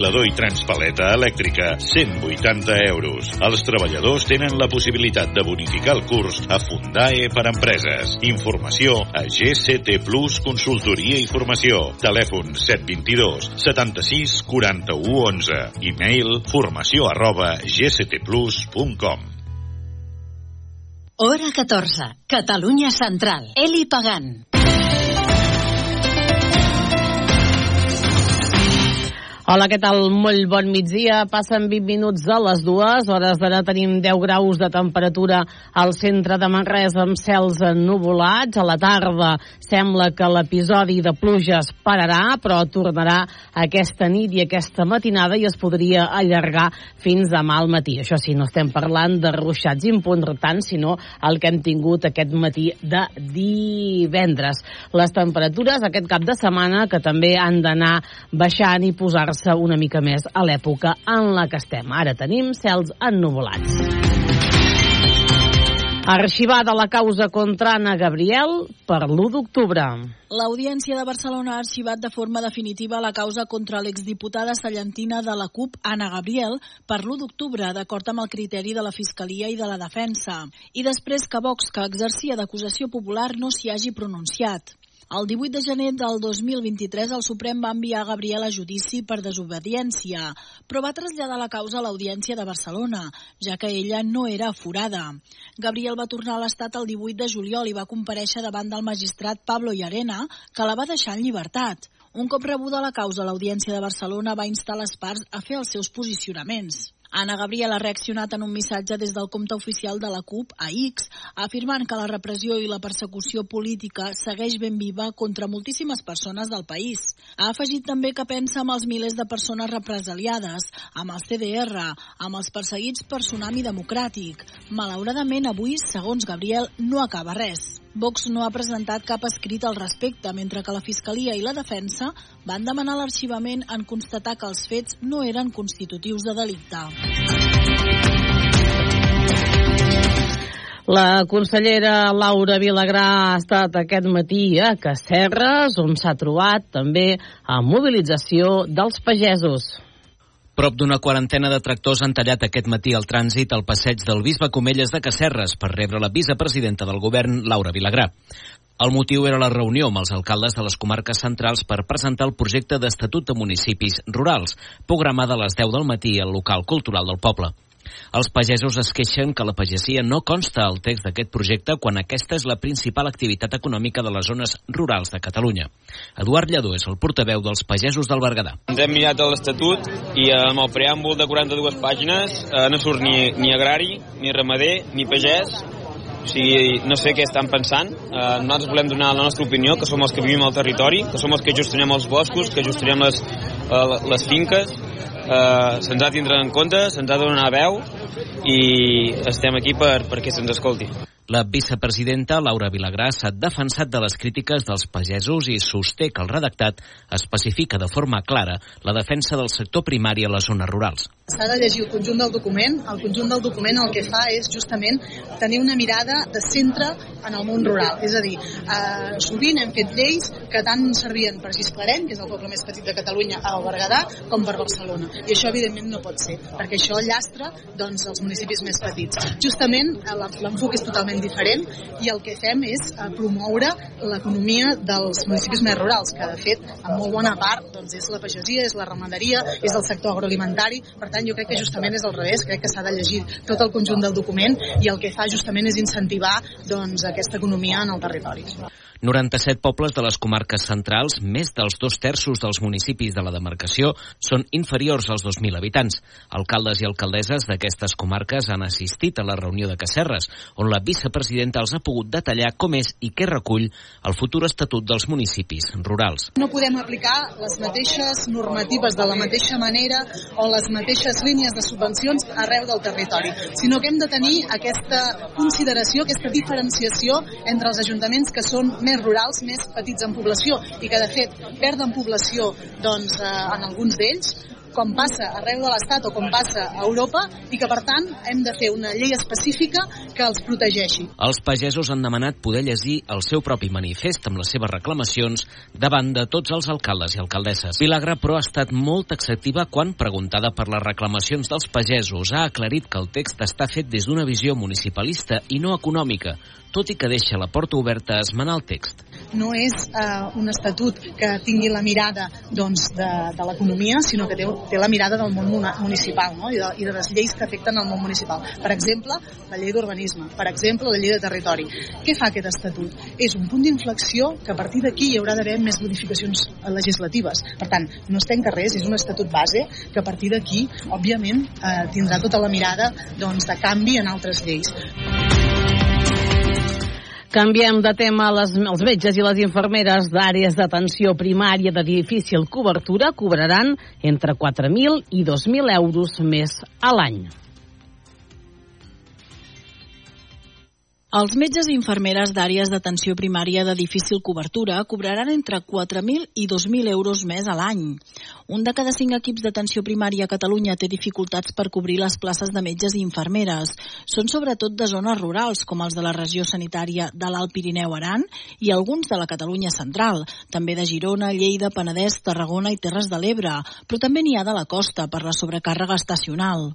Lador i transpaleta elèctrica, 180 euros. Els treballadors tenen la possibilitat de bonificar el curs a Fundae per empreses. Informació a GCT Plus Consultoria i Formació. Telèfon 722 76 41 11. E-mail formació arroba gctplus.com. Hora 14. Catalunya Central. Eli Pagant. Hola, què tal? Molt bon migdia. Passen 20 minuts a les dues. Hores d'ara tenim 10 graus de temperatura al centre de Manresa amb cels ennuvolats. A la tarda sembla que l'episodi de pluges pararà, però tornarà aquesta nit i aquesta matinada i es podria allargar fins demà al matí. Això sí, no estem parlant de ruixats importants, sinó el que hem tingut aquest matí de divendres. Les temperatures aquest cap de setmana que també han d'anar baixant i posar-se se una mica més a l'època en la que estem. Ara tenim cels ennuvolats. Arxivada la causa contra Anna Gabriel per l'1 d'octubre. L'Audiència de Barcelona ha arxivat de forma definitiva la causa contra l'exdiputada sallentina de la CUP, Anna Gabriel, per l'1 d'octubre, d'acord amb el criteri de la Fiscalia i de la Defensa. I després que Vox, que exercia d'acusació popular, no s'hi hagi pronunciat. El 18 de gener del 2023 el Suprem va enviar Gabriel a judici per desobediència, però va traslladar la causa a l'Audiència de Barcelona, ja que ella no era aforada. Gabriel va tornar a l'Estat el 18 de juliol i va compareixer davant del magistrat Pablo Llarena, que la va deixar en llibertat. Un cop rebuda la causa, l'Audiència de Barcelona va instar les parts a fer els seus posicionaments. Anna Gabriel ha reaccionat en un missatge des del compte oficial de la CUP a X, afirmant que la repressió i la persecució política segueix ben viva contra moltíssimes persones del país. Ha afegit també que pensa en els milers de persones represaliades, amb el CDR, amb els perseguits per Tsunami Democràtic. Malauradament, avui, segons Gabriel, no acaba res. Vox no ha presentat cap escrit al respecte, mentre que la Fiscalia i la Defensa van demanar l'arxivament en constatar que els fets no eren constitutius de delicte. La consellera Laura Vilagrà ha estat aquest matí a Casserres, on s'ha trobat també a mobilització dels pagesos. Prop d'una quarantena de tractors han tallat aquest matí el trànsit al passeig del bisbe Comelles de Casserres per rebre la vicepresidenta del govern, Laura Vilagrà. El motiu era la reunió amb els alcaldes de les comarques centrals per presentar el projecte d'Estatut de Municipis Rurals, programada a les 10 del matí al local cultural del poble. Els pagesos es queixen que la pagesia no consta al text d'aquest projecte quan aquesta és la principal activitat econòmica de les zones rurals de Catalunya. Eduard Lledó és el portaveu dels pagesos del Berguedà. Ens hem mirat l'Estatut i amb el preàmbul de 42 pàgines eh, no surt ni, ni agrari, ni ramader, ni pagès, o sigui, no sé què estan pensant. Eh, nosaltres volem donar la nostra opinió, que som els que vivim al territori, que som els que gestionem els boscos, que gestionem les, eh, les finques, eh, se'ns ha de tindre en compte, se'ns ha de donar veu i estem aquí per, perquè se'ns escolti. La vicepresidenta Laura Vilagrà s'ha defensat de les crítiques dels pagesos i sosté que el redactat especifica de forma clara la defensa del sector primari a les zones rurals. S'ha de llegir el conjunt del document. El conjunt del document el que fa és justament tenir una mirada de centre en el món rural. És a dir, eh, sovint hem fet lleis que tant servien per Gisclareny, que és el poble més petit de Catalunya, al Berguedà, com per Barcelona. I això, evidentment, no pot ser, perquè això llastra doncs, els municipis més petits. Justament, l'enfoc és totalment diferent i el que fem és eh, promoure l'economia dels municipis més rurals, que, de fet, en molt bona part doncs, és la pagesia, és la ramaderia, és el sector agroalimentari. Per tant, jo crec que justament és al revés, crec que s'ha de llegir tot el conjunt del document i el que fa justament és incentivar doncs, aquesta economia en el territori. 97 pobles de les comarques centrals, més dels dos terços dels municipis de la demarcació, són inferiors als 2.000 habitants. Alcaldes i alcaldesses d'aquestes comarques han assistit a la reunió de Casserres, on la vicepresidenta els ha pogut detallar com és i què recull el futur estatut dels municipis rurals. No podem aplicar les mateixes normatives de la mateixa manera o les mateixes línies de subvencions arreu del territori, sinó que hem de tenir aquesta consideració, aquesta diferenciació entre els ajuntaments que són més rurals, més petits en població i que de fet perden població doncs, eh, en alguns d'ells com passa arreu de l'Estat o com passa a Europa, i que, per tant, hem de fer una llei específica que els protegeixi. Els pagesos han demanat poder llegir el seu propi manifest amb les seves reclamacions davant de tots els alcaldes i alcaldesses. Vilagra, però, ha estat molt acceptiva quan, preguntada per les reclamacions dels pagesos, ha aclarit que el text està fet des d'una visió municipalista i no econòmica, tot i que deixa la porta oberta a esmenar el text. No és eh, un estatut que tingui la mirada doncs, de, de l'economia, sinó que té, té la mirada del món municipal no? I, de, i de les lleis que afecten el món municipal. Per exemple, la llei d'urbanisme, per exemple, la llei de territori. Què fa aquest estatut? És un punt d'inflexió que a partir d'aquí hi haurà d'haver més modificacions legislatives. Per tant, no es tanca res, és un estatut base que a partir d'aquí, òbviament, eh, tindrà tota la mirada doncs, de canvi en altres lleis. Canviem de tema. Les, els metges i les infermeres d'àrees d'atenció primària de difícil cobertura cobraran entre 4.000 i 2.000 euros més a l'any. Els metges i infermeres d'àrees d'atenció primària de difícil cobertura cobraran entre 4.000 i 2.000 euros més a l'any. Un de cada cinc equips d'atenció primària a Catalunya té dificultats per cobrir les places de metges i infermeres. Són sobretot de zones rurals, com els de la regió sanitària de l'Alt Pirineu-Aran i alguns de la Catalunya central, també de Girona, Lleida, Penedès, Tarragona i Terres de l'Ebre, però també n'hi ha de la costa per la sobrecàrrega estacional.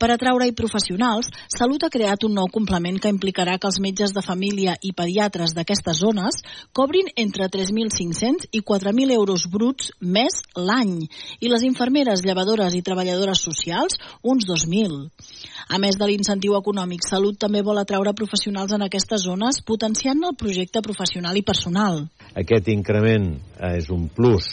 Per atraure-hi professionals, Salut ha creat un nou complement que implicarà que els metges de família i pediatres d'aquestes zones cobrin entre 3.500 i 4.000 euros bruts més l'any i les infermeres, llevadores i treballadores socials uns 2.000. A més de l'incentiu econòmic, Salut també vol atraure professionals en aquestes zones potenciant el projecte professional i personal. Aquest increment eh, és un plus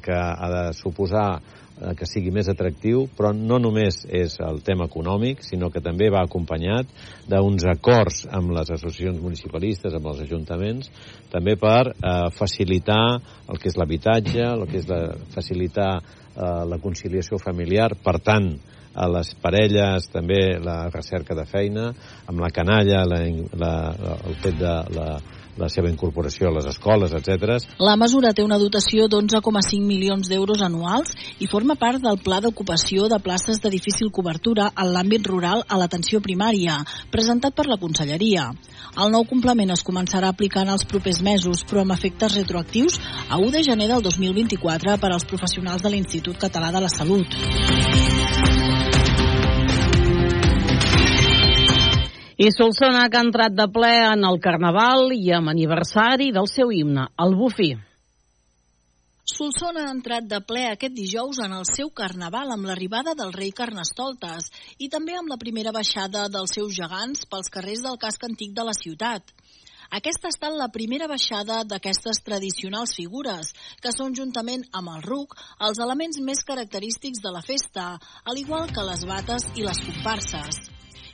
que ha de suposar Eh, que sigui més atractiu, però no només és el tema econòmic, sinó que també va acompanyat d'uns acords amb les associacions municipalistes, amb els ajuntaments, també per eh, facilitar el que és l'habitatge, el que és la, facilitar eh, la conciliació familiar, per tant, a les parelles també la recerca de feina, amb la canalla, la, la, el fet de la, la seva incorporació a les escoles, etc. La mesura té una dotació d'11,5 milions d'euros anuals i forma part del Pla d'Ocupació de Places de Difícil Cobertura en l'àmbit rural a l'atenció primària, presentat per la Conselleria. El nou complement es començarà a aplicar en els propers mesos, però amb efectes retroactius a 1 de gener del 2024 per als professionals de l'Institut Català de la Salut. I Solsona que ha entrat de ple en el Carnaval i amb aniversari del seu himne, el Bufí. Solsona ha entrat de ple aquest dijous en el seu carnaval amb l'arribada del rei Carnestoltes i també amb la primera baixada dels seus gegants pels carrers del casc antic de la ciutat. Aquesta ha estat la primera baixada d'aquestes tradicionals figures, que són juntament amb el ruc els elements més característics de la festa, al igual que les bates i les comparses.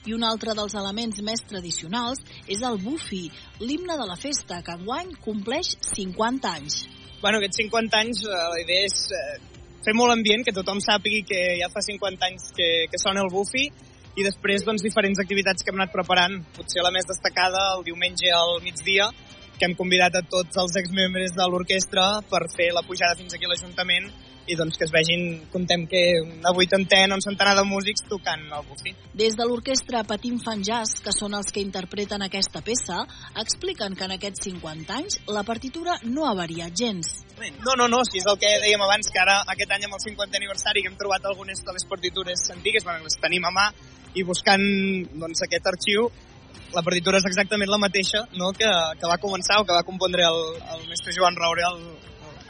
I un altre dels elements més tradicionals és el bufi, l'himne de la festa, que enguany compleix 50 anys. Bueno, aquests 50 anys eh, la idea és eh, fer molt ambient, que tothom sàpigui que ja fa 50 anys que, que sona el bufi i després doncs, diferents activitats que hem anat preparant. Potser la més destacada el diumenge al migdia, que hem convidat a tots els exmembres de l'orquestra per fer la pujada fins aquí a l'Ajuntament i doncs que es vegin, contem que una vuitantena, un centenar de músics tocant el bufi. Des de l'orquestra Patim Fan Jazz, que són els que interpreten aquesta peça, expliquen que en aquests 50 anys la partitura no ha variat gens. No, no, no, si és el que dèiem abans, que ara aquest any amb el 50 aniversari que hem trobat algunes de les partitures antigues, bueno, les tenim a mà, i buscant doncs, aquest arxiu la partitura és exactament la mateixa no? que, que va començar o que va compondre el, el mestre Joan Raure el,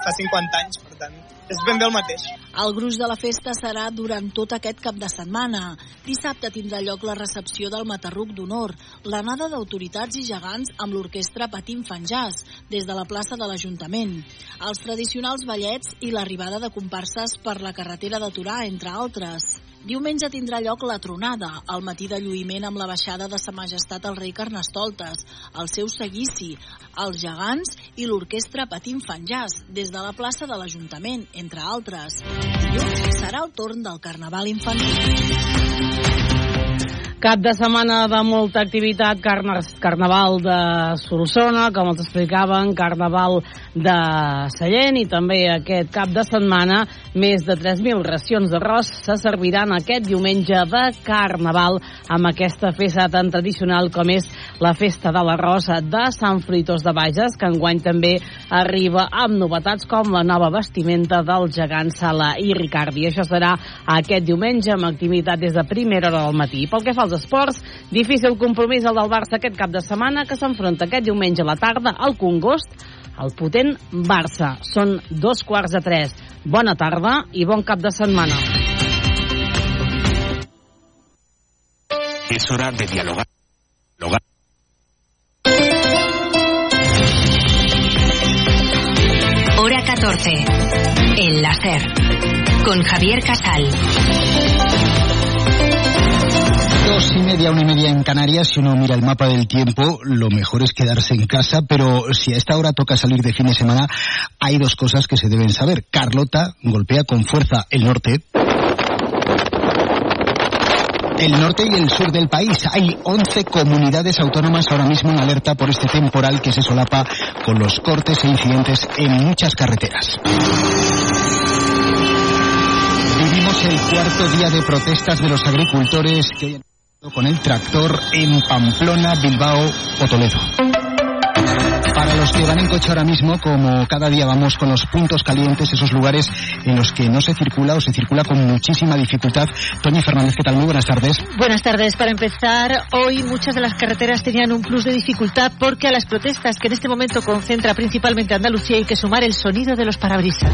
fa 50 anys, per tant, és ben bé el mateix. El gruix de la festa serà durant tot aquest cap de setmana. Dissabte tindrà lloc la recepció del Matarruc d'Honor, l'anada d'autoritats i gegants amb l'orquestra Patim Fanjàs, des de la plaça de l'Ajuntament, els tradicionals ballets i l'arribada de comparses per la carretera de Torà, entre altres. Diumenge tindrà lloc la tronada, el matí de lluïment amb la baixada de Sa Majestat el rei Carnestoltes, el seu seguici, els gegants i l'orquestra Patim Fanjàs, des de la plaça de l'Ajuntament, entre altres. Dilluns serà el torn del Carnaval infantil. Cap de setmana de molta activitat, Carnaval de Solsona, com els explicaven, Carnaval de Sallent i també aquest cap de setmana més de 3.000 racions d'arròs se serviran aquest diumenge de Carnaval amb aquesta festa tan tradicional com és la Festa de l'Arròs de Sant Fruitós de Bages, que enguany també arriba amb novetats com la nova vestimenta del gegant Sala i Ricardi. Això serà aquest diumenge amb activitat des de primera hora del matí. Pel que fa als esports. Difícil compromís el del Barça aquest cap de setmana que s'enfronta aquest diumenge a la tarda al Congost el potent Barça. Són dos quarts de tres. Bona tarda i bon cap de setmana. Es hora de dialogar. dialogar. Hora 14. El láser. Con Javier Casal. Dos y media, una y media en Canarias. Si uno mira el mapa del tiempo, lo mejor es quedarse en casa. Pero si a esta hora toca salir de fin de semana, hay dos cosas que se deben saber. Carlota golpea con fuerza el norte el norte y el sur del país. Hay 11 comunidades autónomas ahora mismo en alerta por este temporal que se solapa con los cortes e incidentes en muchas carreteras. Vivimos el cuarto día de protestas de los agricultores que con el tractor en Pamplona, Bilbao o Toledo. Para los que van en coche ahora mismo, como cada día vamos con los puntos calientes, esos lugares en los que no se circula o se circula con muchísima dificultad. Toñi Fernández, ¿qué tal? Muy buenas tardes. Buenas tardes. Para empezar, hoy muchas de las carreteras tenían un plus de dificultad porque a las protestas que en este momento concentra principalmente Andalucía hay que sumar el sonido de los parabrisas.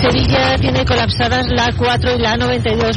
Sevilla tiene colapsadas la 4 y la 92.